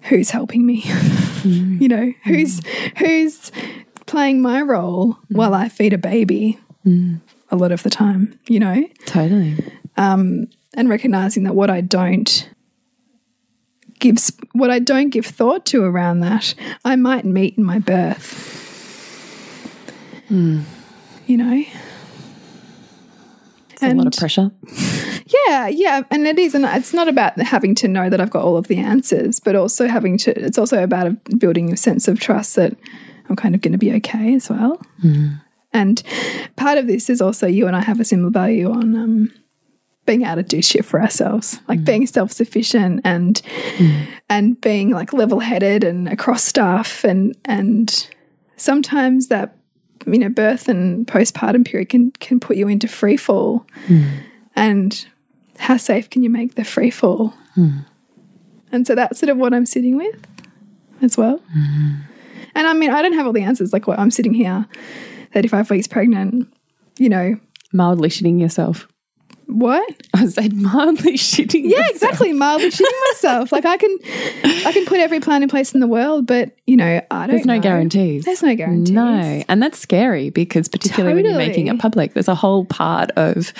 Who's helping me? you know, who's who's playing my role while I feed a baby a lot of the time, you know? Totally. Um, and recognizing that what I don't give sp- what I don't give thought to around that, I might meet in my birth. You know. It's a lot of pressure. Yeah, yeah, and it is, and it's not about having to know that I've got all of the answers, but also having to. It's also about building a sense of trust that I'm kind of going to be okay as well. Mm. And part of this is also you and I have a similar value on um, being able to do shit for ourselves, like mm. being self sufficient and mm. and being like level headed and across stuff, and and sometimes that you know birth and postpartum period can can put you into free fall hmm. and how safe can you make the free fall? Hmm. And so that's sort of what I'm sitting with as well. Hmm. And I mean, I don't have all the answers. Like, what I'm sitting here, 35 weeks pregnant, you know, Mildly shitting yourself. What? I said mildly shitting. Yeah, yourself. exactly. Mildly shitting myself. Like I can, I can put every plan in place in the world, but you know, I don't. There's no know. guarantees. There's no guarantees. No. And that's scary because, particularly when you're making it public, there's a whole part of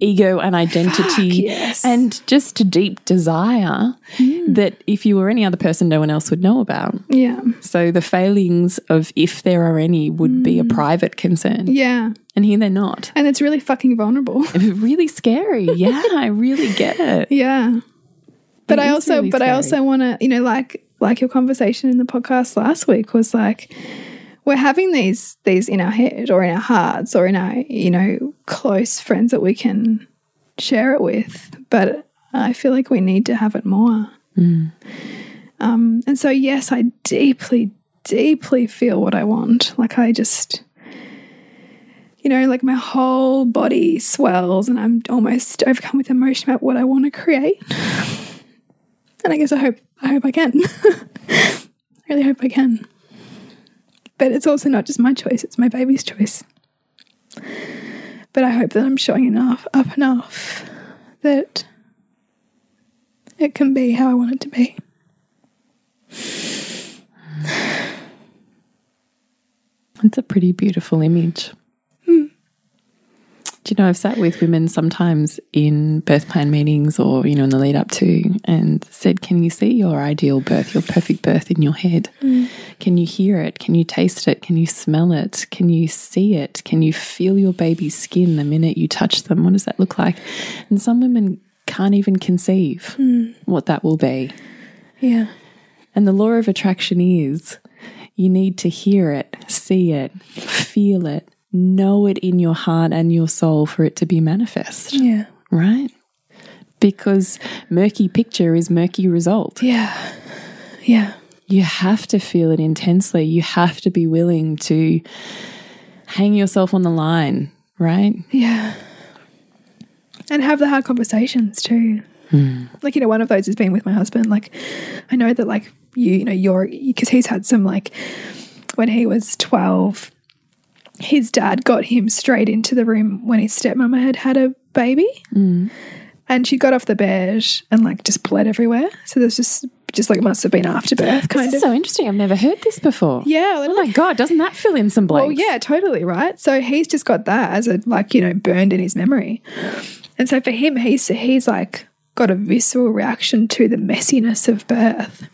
ego and identity yes. and just a deep desire hmm. that if you were any other person, no one else would know about. Yeah. So the failings of, if there are any, would be a hmm. private concern. Yeah. And here they're not. And it's really fucking vulnerable. It's really scary. Yeah, I really get it. Yeah. But It I also really but I also want to, you know, like like your conversation in the podcast last week was like we're having these these in our head or in our hearts or in our, you know, close friends that we can share it with, but I feel like we need to have it more. Um, and so yes, I deeply deeply feel what I want. Like I just you know, like my whole body swells and I'm almost overcome with emotion about what I want to create. And I guess I hope I hope I can. I really hope I can. But it's also not just my choice, it's my baby's choice. But I hope that I'm showing enough up enough that it can be how I want it to be. It's a pretty beautiful image. Do you know, I've sat with women sometimes in birth plan meetings or, you know, in the lead up to and said, Can you see your ideal birth, your perfect birth in your head? Mm. Can you hear it? Can you taste it? Can you smell it? Can you see it? Can you feel your baby's skin the minute you touch them? What does that look like? And some women can't even conceive hmm. what that will be. Yeah. And the law of attraction is you need to hear it, see it, feel it, know it in your heart and your soul for it to be manifest, Yeah. right? Because murky picture is murky result. Yeah. Yeah. You have to feel it intensely. You have to be willing to hang yourself on the line, right? Yeah. And have the hard conversations too. Hmm. Like, you know, one of those has been with my husband. Like, I know that, like, you, you know, you're, because he's had some, like, when he was 12, his dad got him straight into the room when his stepmama had had a baby. Mm. And she got off the bed and, like, just bled everywhere. So there's just, just like, it must have been afterbirth kind This is of. so interesting. I've never heard this before. yeah. Oh my God, doesn't that fill in some blanks? Well, yeah, totally, right? So he's just got that as a like, you know, burned in his memory. And so for him, he's he's like got a visceral reaction to the messiness of birth.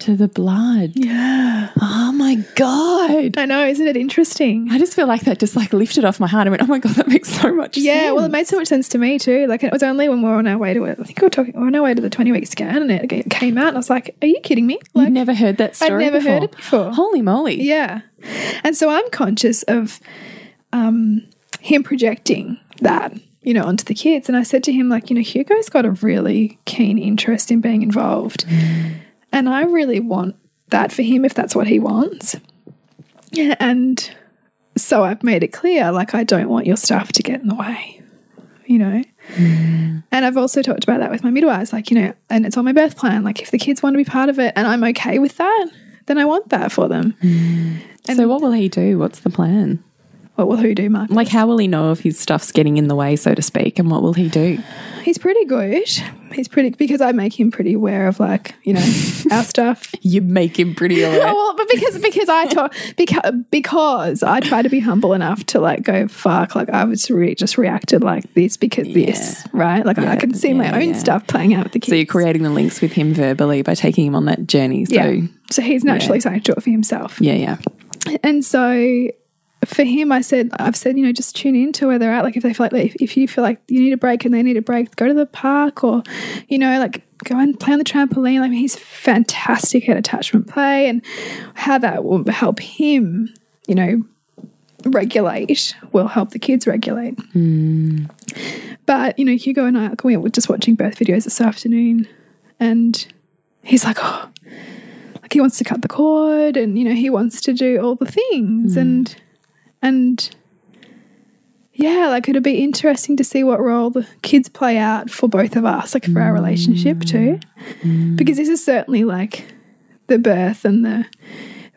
To the blood. Yeah. Oh my God. I know, isn't it interesting? I just feel like that just like lifted off my heart. I went, oh my God, that makes so much Yeah, sense. Yeah. Well, it made so much sense to me too. Like, it was only when we were on our way to it. I think we were talking, we were on our way to the 20 week scan and it came out, and I was like, Are you kidding me? You've never heard that story I've never before. heard it before. Holy moly. yeah. And so I'm conscious of um, him projecting that, you know, onto the kids. And I said to him, like, you know, Hugo's got a really keen interest in being involved. And I really want that for him if that's what he wants. And so I've made it clear, like, I don't want your stuff to get in the way, you know? Mm. And I've also talked about that with my midwives, like, you know, and it's on my birth plan. Like, if the kids want to be part of it and I'm okay with that, then I want that for them. Mm. so what will he do? What's the plan? What will who do, Mark? Like, how will he know if his stuff's getting in the way, so to speak? And what will he do? He's pretty good. He's pretty because I make him pretty aware of like you know our stuff. You make him pretty Oh, aware. well, but because because I talk because because I try to be humble enough to like go fuck like I was re just reacted like this because this right like I can see my own yeah. stuff playing out with the kids. So you're creating the links with him verbally by taking him on that journey. So yeah. So he's naturally starting to do it for himself. yeah, yeah. And so for him, I said, I've said, you know, just tune in to where they're at. Like if they feel like, if, if you feel like you need a break and they need a break, go to the park or, you know, like go and play on the trampoline. Like he's fantastic at attachment play and how that will help him, you know, regulate will help the kids regulate. Hmm. But, you know, Hugo and I, we were just watching birth videos this afternoon and he's like, oh, like he wants to cut the cord and, you know, he wants to do all the things hmm. and, and yeah, like it'll be interesting to see what role the kids play out for both of us, like for our relationship too. Mm. Mm. Because this is certainly like the birth and the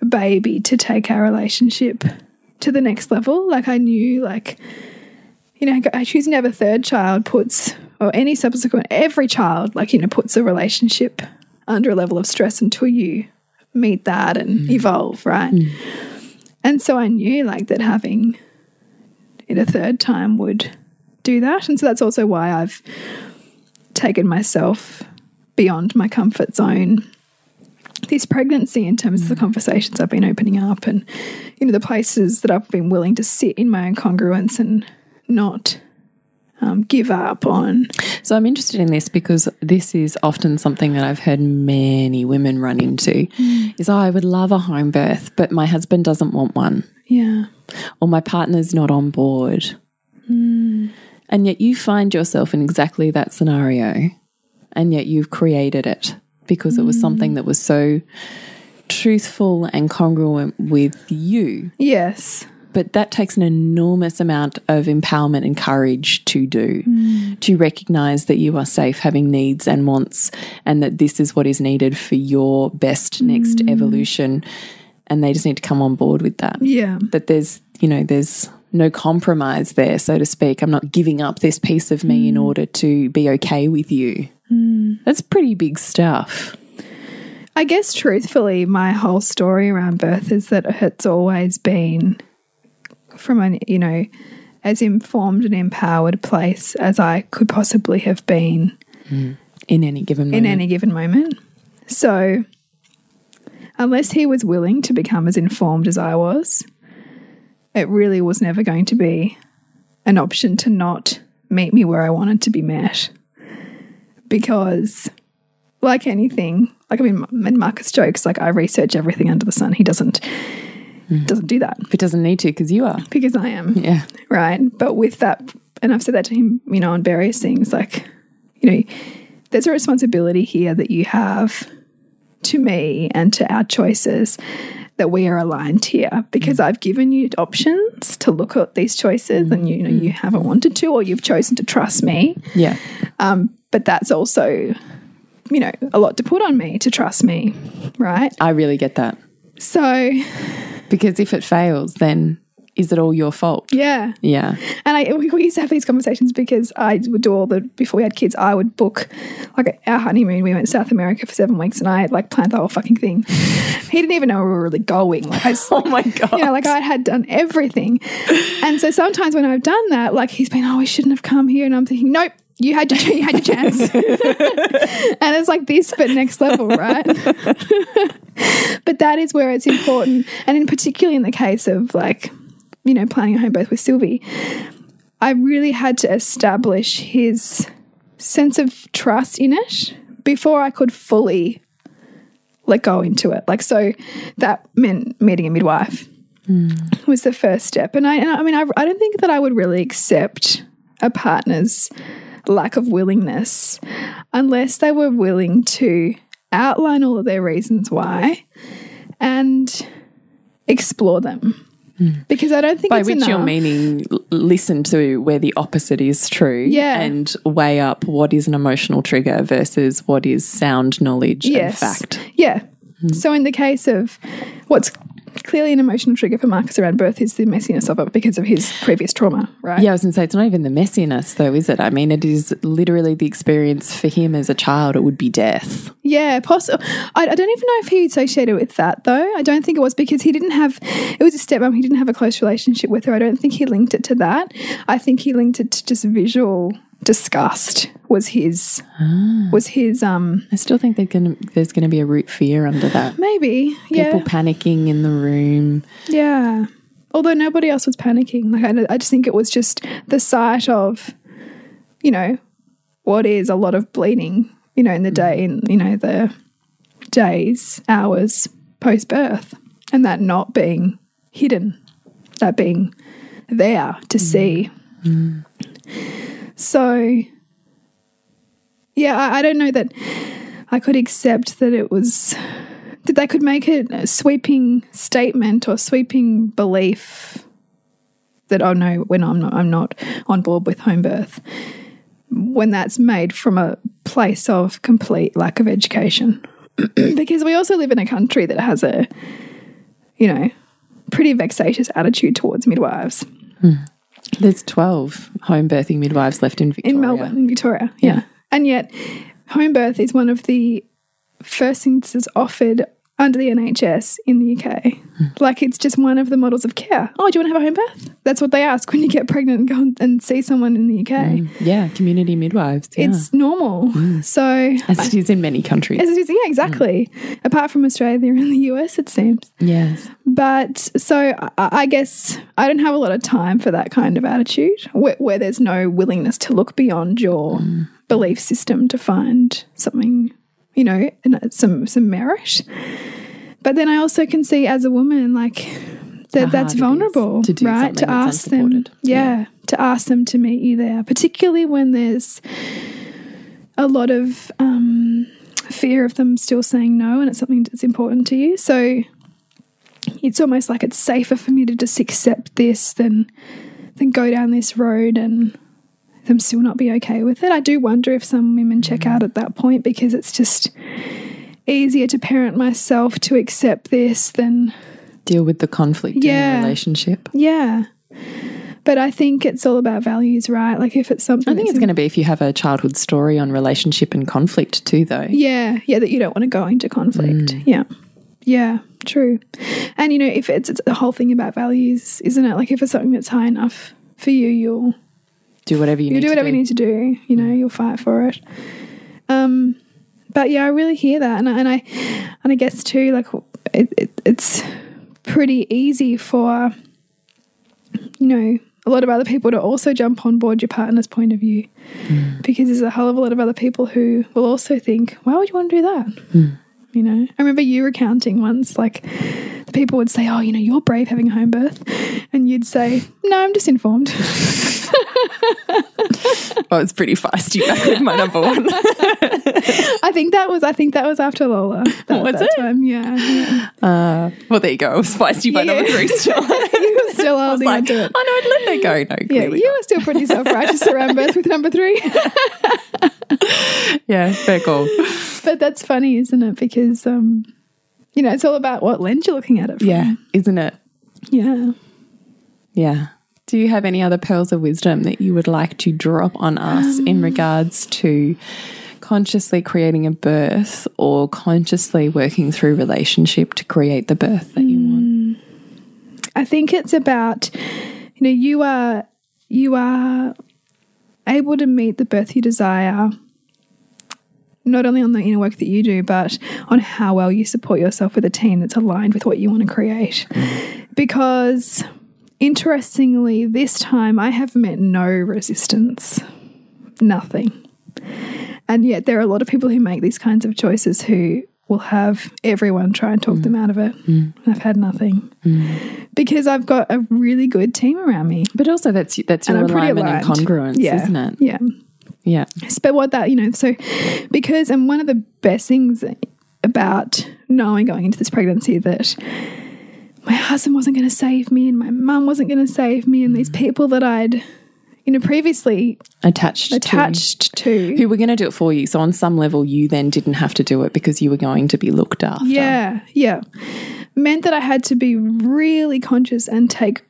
baby to take our relationship to the next level. Like I knew, like, you know, choosing to have a third child puts, or any subsequent, every child, like, you know, puts a relationship under a level of stress until you meet that and mm. evolve, right? And so I knew, like, that having it a third time would do that. And so that's also why I've taken myself beyond my comfort zone this pregnancy in terms of the mm. conversations I've been opening up and you know the places that I've been willing to sit in my own congruence and not um, give up on. So I'm interested in this because this is often something that I've heard many women run into mm. is oh, I would love a home birth, but my husband doesn't want one. Yeah. or my partner's not on board. Mm. And yet you find yourself in exactly that scenario, and yet you've created it because it was mm. something that was so truthful and congruent with you. Yes. But that takes an enormous amount of empowerment and courage to do, mm. to recognize that you are safe having needs and wants, and that this is what is needed for your best next mm. evolution. And they just need to come on board with that. Yeah. that there's you know there's no compromise there so to speak. I'm not giving up this piece of me in mm. order to be okay with you. That's pretty big stuff. I guess truthfully, my whole story around birth is that it's always been from an, you know, as informed and empowered place as I could possibly have been mm. in any given in any given moment. So, unless he was willing to become as informed as I was, it really was never going to be an option to not meet me where I wanted to be met. Because, like anything, like I mean, and Marcus jokes, like I research everything under the sun. He doesn't. Mm. Doesn't do that. If it doesn't need to because you are. Because I am. Yeah. Right? But with that, and I've said that to him, you know, on various things, like, you know, there's a responsibility here that you have to me and to our choices that we are aligned here. Because mm. I've given you options to look at these choices and you know mm-hmm. you haven't wanted to or you've chosen to trust me. Yeah. Um, but that's also you know a lot to put on me to trust me. Right? I really get that. So because if it fails then is it all your fault yeah yeah And I we, we used to have these conversations because I would do all the before we had kids. I would book like our honeymoon. We went to South America for seven weeks, and I had like planned the whole fucking thing. he didn't even know we were really going. Like I, oh my god you know, like I had done everything. And so sometimes when I've done that, like he's been, oh, we shouldn't have come here, and I'm thinking, nope. You had your you had your chance, and it's like this, but next level, right? but that is where it's important, and in particularly in the case of like, you know, planning a home birth with Sylvie, I really had to establish his sense of trust in it before I could fully let go into it. Like, so that meant meeting a midwife hmm. was the first step. And I, and I mean, I, I don't think that I would really accept a partner's lack of willingness unless they were willing to outline all of their reasons why and explore them. Hmm. Because I don't think By it's which enough. you're meaning listen to where the opposite is true Yeah. and weigh up what is an emotional trigger versus what is sound knowledge and fact. Yeah. Hmm. So in the case of what's clearly an emotional trigger for Marcus around birth is the messiness of it because of his previous trauma, right? Yeah, I was going to say, it's not even the messiness, though, is it? I mean, it is literally the experience for him as a child. It would be death. Yeah, possible. I, I don't even know if he associated with that though. I don't think it was because he didn't have. It was a stepmom. He didn't have a close relationship with her. I don't think he linked it to that. I think he linked it to just visual disgust. Was his ah. was his um I still think they're gonna, there's going to be a root fear under that. maybe yeah People panicking in the room. Yeah. Although nobody else was panicking. Like, I, I just think it was just the sight of, you know, what is a lot of bleeding, you know, in the mm. day, in, you know, the days, hours post birth, and that not being hidden, that being there to mm. see. Mm. So, yeah, I, I don't know that I could accept that it was that they could make it a sweeping statement or sweeping belief that oh no, when I'm not I'm not on board with home birth. When that's made from a place of complete lack of education. because we also live in a country that has a you know, pretty vexatious attitude towards midwives. Hmm. There's 12 home birthing midwives left in Victoria. in Melbourne, in Victoria. Yeah. And yet, home birth is one of the first things that's offered under the NHS in the UK. Hmm. Like it's just one of the models of care. Oh, do you want to have a home birth? That's what they ask when you get pregnant and go and see someone in the UK. Hmm. Yeah, community midwives. Yeah. It's normal. Hmm. So, As it is in many countries. as it is, yeah, exactly. Apart from Australia and the US, it seems. yes. But so I, I guess I don't have a lot of time for that kind of attitude where, where there's no willingness to look beyond your belief system to find something, you know, some some merit. But then I also can see as a woman, like that that's hard it is vulnerable, to right? To ask them, unsupported. yeah, to ask them to meet you there, particularly when there's a lot of um, fear of them still saying no, and it's something that's important to you. So it's almost like it's safer for me to just accept this than than go down this road and them still not be okay with it. I do wonder if some women check mm. out at that point because it's just easier to parent myself to accept this than Deal with the conflict in Yeah. the relationship. yeah. But I think it's all about values, right? Like if it's something I think it's going to be if you have a childhood story on relationship and conflict too, though. Yeah, yeah, that you don't want to go into conflict. Mm. Yeah. Yeah, true. And you know, if it's, it's the whole thing about values, isn't it? Like if it's something that's high enough for you, you'll Do whatever you need. you'll need do whatever you need to do. You know, you'll fight for it. Um, but yeah, I really hear that, and I, and I and I guess too, like it, it, it's pretty easy for you know a lot of other people to also jump on board your partner's point of view because there's a hell of a lot of other people who will also think, why would you want to do that? You know, I remember you recounting once, like the people would say, "Oh, you know, you're brave having a home birth," and you'd say, "No, I'm just informed." I was pretty feisty back with my number one. I think that was I think that was after Lola. That, Was that it? Time. Yeah. yeah. Uh, well, there you go. I was feisty by Yeah. number three still. you were still holding like, on to it. oh no, I'd let that go. No, Yeah, you not. were still pretty self righteous around birth with number three. Yeah, fair call. but that's funny, isn't it? Because um, you know, it's all about what lens you're looking at it from. Yeah, isn't it? Yeah. Yeah. Do you have any other pearls of wisdom that you would like to drop on us in regards to consciously creating a birth or consciously working through relationship to create the birth that you want? I think it's about you know, you are you are able to meet the birth you desire, not only on the inner work that you do, but on how well you support yourself with a team that's aligned with what you want to create. Because interestingly, this time I have met no resistance, nothing. And yet, there are a lot of people who make these kinds of choices who will have everyone try and talk mm. them out of it. Mm. And I've had nothing mm. because I've got a really good team around me. But also, that's that's your And alignment and congruence, Yeah. isn't it? Yeah. Yeah. But what that, you know, so because, and one of the best things about knowing going into this pregnancy that my husband wasn't going to save me and my mum wasn't going to save me and these mm-hmm. people that I'd, you know, previously Attached, to- attached to. who were going to do it for you. So on some level, you then didn't have to do it because you were going to be looked after. Yeah, yeah. Meant that I had to be really conscious and take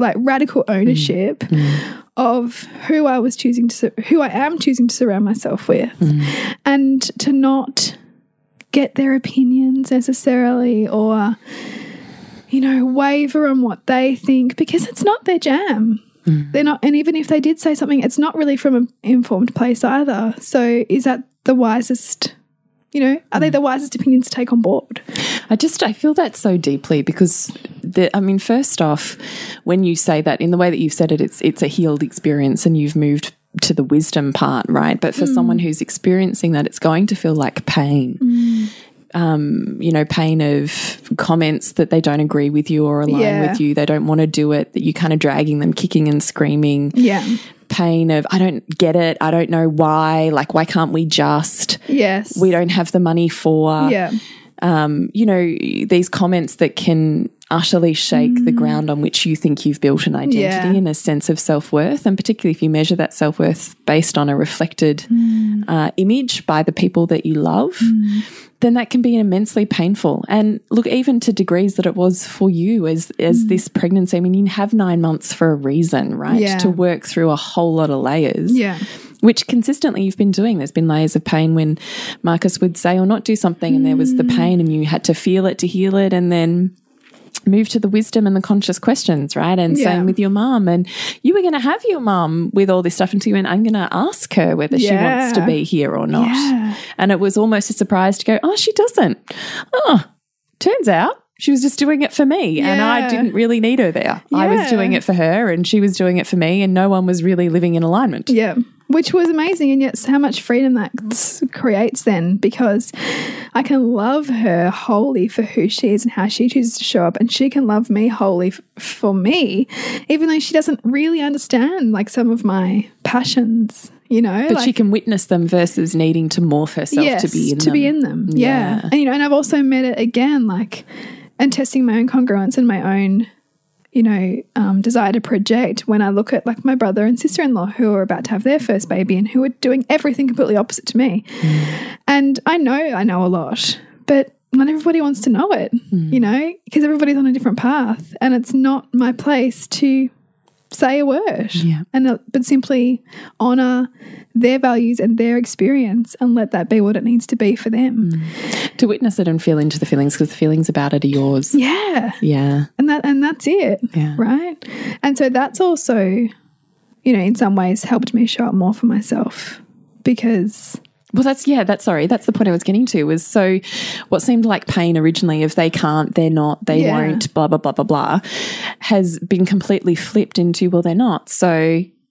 like radical ownership mm. Mm. of who I was choosing to, who I am choosing to surround myself with, mm. and to not get their opinions necessarily or, you know, waver on what they think because it's not their jam. They're not, and even if they did say something, it's not really from an informed place either. So, is that the wisest? You know, are they mm. the wisest opinions to take on board? I just I feel that so deeply because the I mean first off when you say that in the way that you've said it it's it's a healed experience and you've moved to the wisdom part right? But for mm. someone who's experiencing that it's going to feel like pain mm. Um you know pain of comments that they don't agree with you or align Yeah. with you they don't want to do it that you're kind of dragging them kicking and screaming Yeah. pain of I don't get it I don't know why like why can't we just Yes. we don't have the money for Yeah. um, you know, these comments that can utterly shake the ground on which you think you've built an identity Yeah. and a sense of self worth. And particularly if you measure that self worth based on a reflected uh, image by the people that you love, then that can be immensely painful. And look, even to degrees that it was for you as, as mm. this pregnancy, I mean, you have nine months for a reason, right? Yeah. To work through a whole lot of layers Yeah. which consistently you've been doing. There's been layers of pain when Marcus would say or not do something, and there was the mm. pain, and you had to feel it to heal it, and then move to the wisdom and the conscious questions, right? And Yeah. same with your mom. And you were going to have your mom with all this stuff until you went, I'm going to ask her whether she wants to be here or not. Yeah. And it was almost a surprise to go, oh, she doesn't. Oh, turns out. She was just doing it for me, and I didn't really need her there. I was doing it for her, and she was doing it for me, and no one was really living in alignment. Yeah. Which was amazing. And yet, how much freedom that creates then because I can love her wholly for who she is and how she chooses to show up. And she can love me wholly f- for me, even though she doesn't really understand like some of my passions, you know? But like, she can witness them versus needing to morph herself to be in to them. be in them. Yeah. Yeah. And you know, and I've also met it again, like and testing my own congruence and my own, you know, um, desire to project when I look at like my brother and sister in law who are about to have their first baby and who are doing everything completely opposite to me. And I know I know a lot, but not everybody wants to know it, you know, because everybody's on a different path and it's not my place to say a word Yeah. and uh, but simply honor their values and their experience and let that be what it needs to be for them to witness it and feel into the feelings because the feelings about it are yours. yeah Yeah. and that and that's it Yeah. right and so that's also you know in some ways helped me show up more for myself because Well, that's, yeah, that's sorry. That's the point I was getting to was so what seemed like pain originally if they can't, they're not, they Yeah. won't, blah, blah, blah, blah, blah, has been completely flipped into, well, they're not. So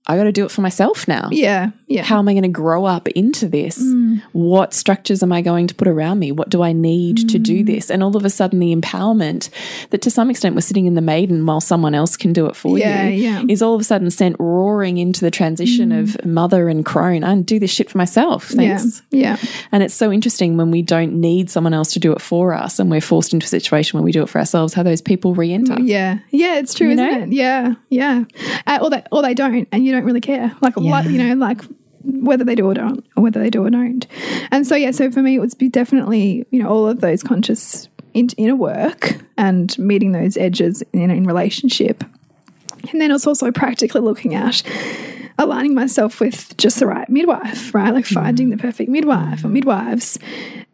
I got to do it for myself now. yeah yeah How am I going to grow up into this? Mm. What structures am I going to put around me? What do I need to Mm. do this? And all of a sudden, the empowerment that to some extent was sitting in the maiden while someone else can do it for Yeah, you yeah. Mm. is all of a sudden sent roaring into the transition of mother and crone. I do this shit for myself. Thanks. yeah yeah And it's so interesting when we don't need someone else to do it for us and we're forced into a situation where we do it for ourselves, how those people re enter. yeah yeah it's true You isn't know? it yeah yeah uh, or they or they don't and you don't really care like like you know like whether they do or don't or whether they do or don't. And so yeah so for me it would be definitely you know all of those conscious in, inner work and meeting those edges in, in relationship. And then it's also practically looking at aligning myself with just the right midwife right? Like finding mm-hmm. the perfect midwife or midwives.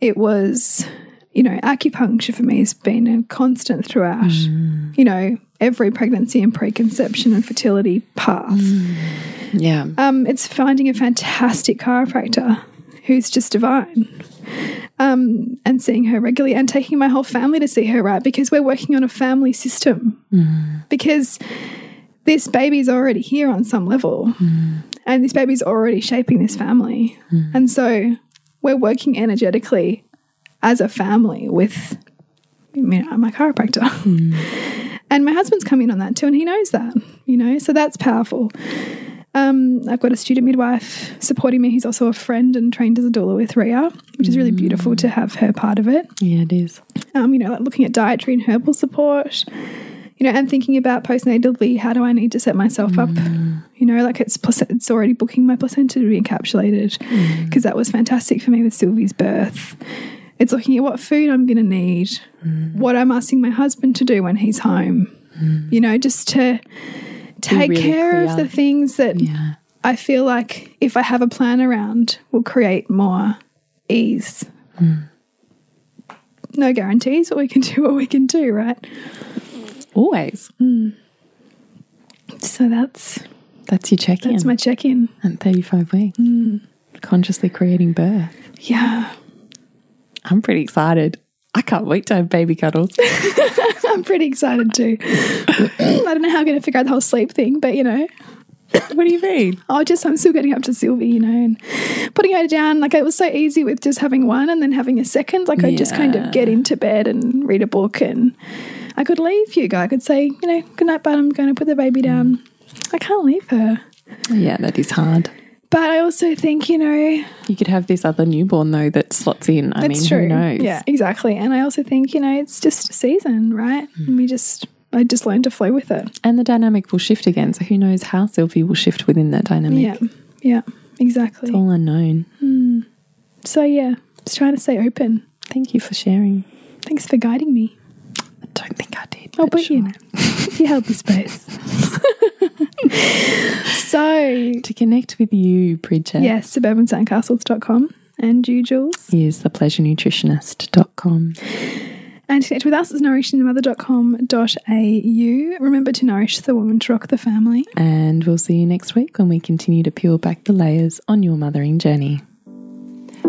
It was you know acupuncture for me has been a constant throughout mm. you know every pregnancy and preconception and fertility path mm. Yeah. Um, it's finding a fantastic chiropractor who's just divine. Um, and seeing her regularly and taking my whole family to see her, right? Because we're working on a family system. Mm. Because this baby's already here on some level. Mm. And this baby's already shaping this family. And so we're working energetically as a family with mean, I'm a chiropractor. And my husband's come in on that too, and he knows that, you know, so that's powerful. Um, I've got a student midwife supporting me. He's also a friend and trained as a doula with Ria, which is really beautiful to have her part of it. Yeah, it is. Um, you know, like looking at dietary and herbal support, you know, and thinking about postnatally, how do I need to set myself up? You know, like it's it's already booking my placenta to be encapsulated because that was fantastic for me with Sylvie's birth. It's looking at what food I'm going to need, mm. what I'm asking my husband to do when he's home. Mm. You know, just to take really care of the things that Yeah. I feel like if I have a plan around, will create more ease. Mm. No guarantees, but we can do what we can do, right? Always. So that's That's your check in that's my check in. And 35 weeks. Consciously creating birth. Yeah, I'm pretty excited. I can't wait to have baby cuddles. I'm pretty excited too. I don't know how I'm going to figure out the whole sleep thing, but you know, what do you mean? I'll just I'm still getting up to Sylvie, you know, and putting her down. Like it was so easy with just having one and then having a second. Like I just kind of get into bed and read a book, and I could leave Hugo. I could say, you know, good night, bud. I'm going to put the baby down. I can't leave her. Yeah, that is hard. But I also think, you know, You could have this other newborn though that slots in. I mean, true. who knows? Yeah, exactly. And I also think, you know, it's just a season, right? And we just, I just learned to flow with it. And the dynamic will shift again. So who knows how Sylvie will shift within that dynamic? Yeah, yeah, exactly. It's all unknown. Hmm. So, yeah, just trying to stay open. Thank you for sharing. Thanks for guiding me. I don't think I did. Oh, but but you know, you held the space. so, To connect with you, Bridget, yes, suburbansandcastles.com and you, Jules. is thepleasurenutritionist.com. And to connect with us is nourishingthemother.com.au. Remember to nourish the woman to rock the family. And we'll see you next week when we continue to peel back the layers on your mothering journey.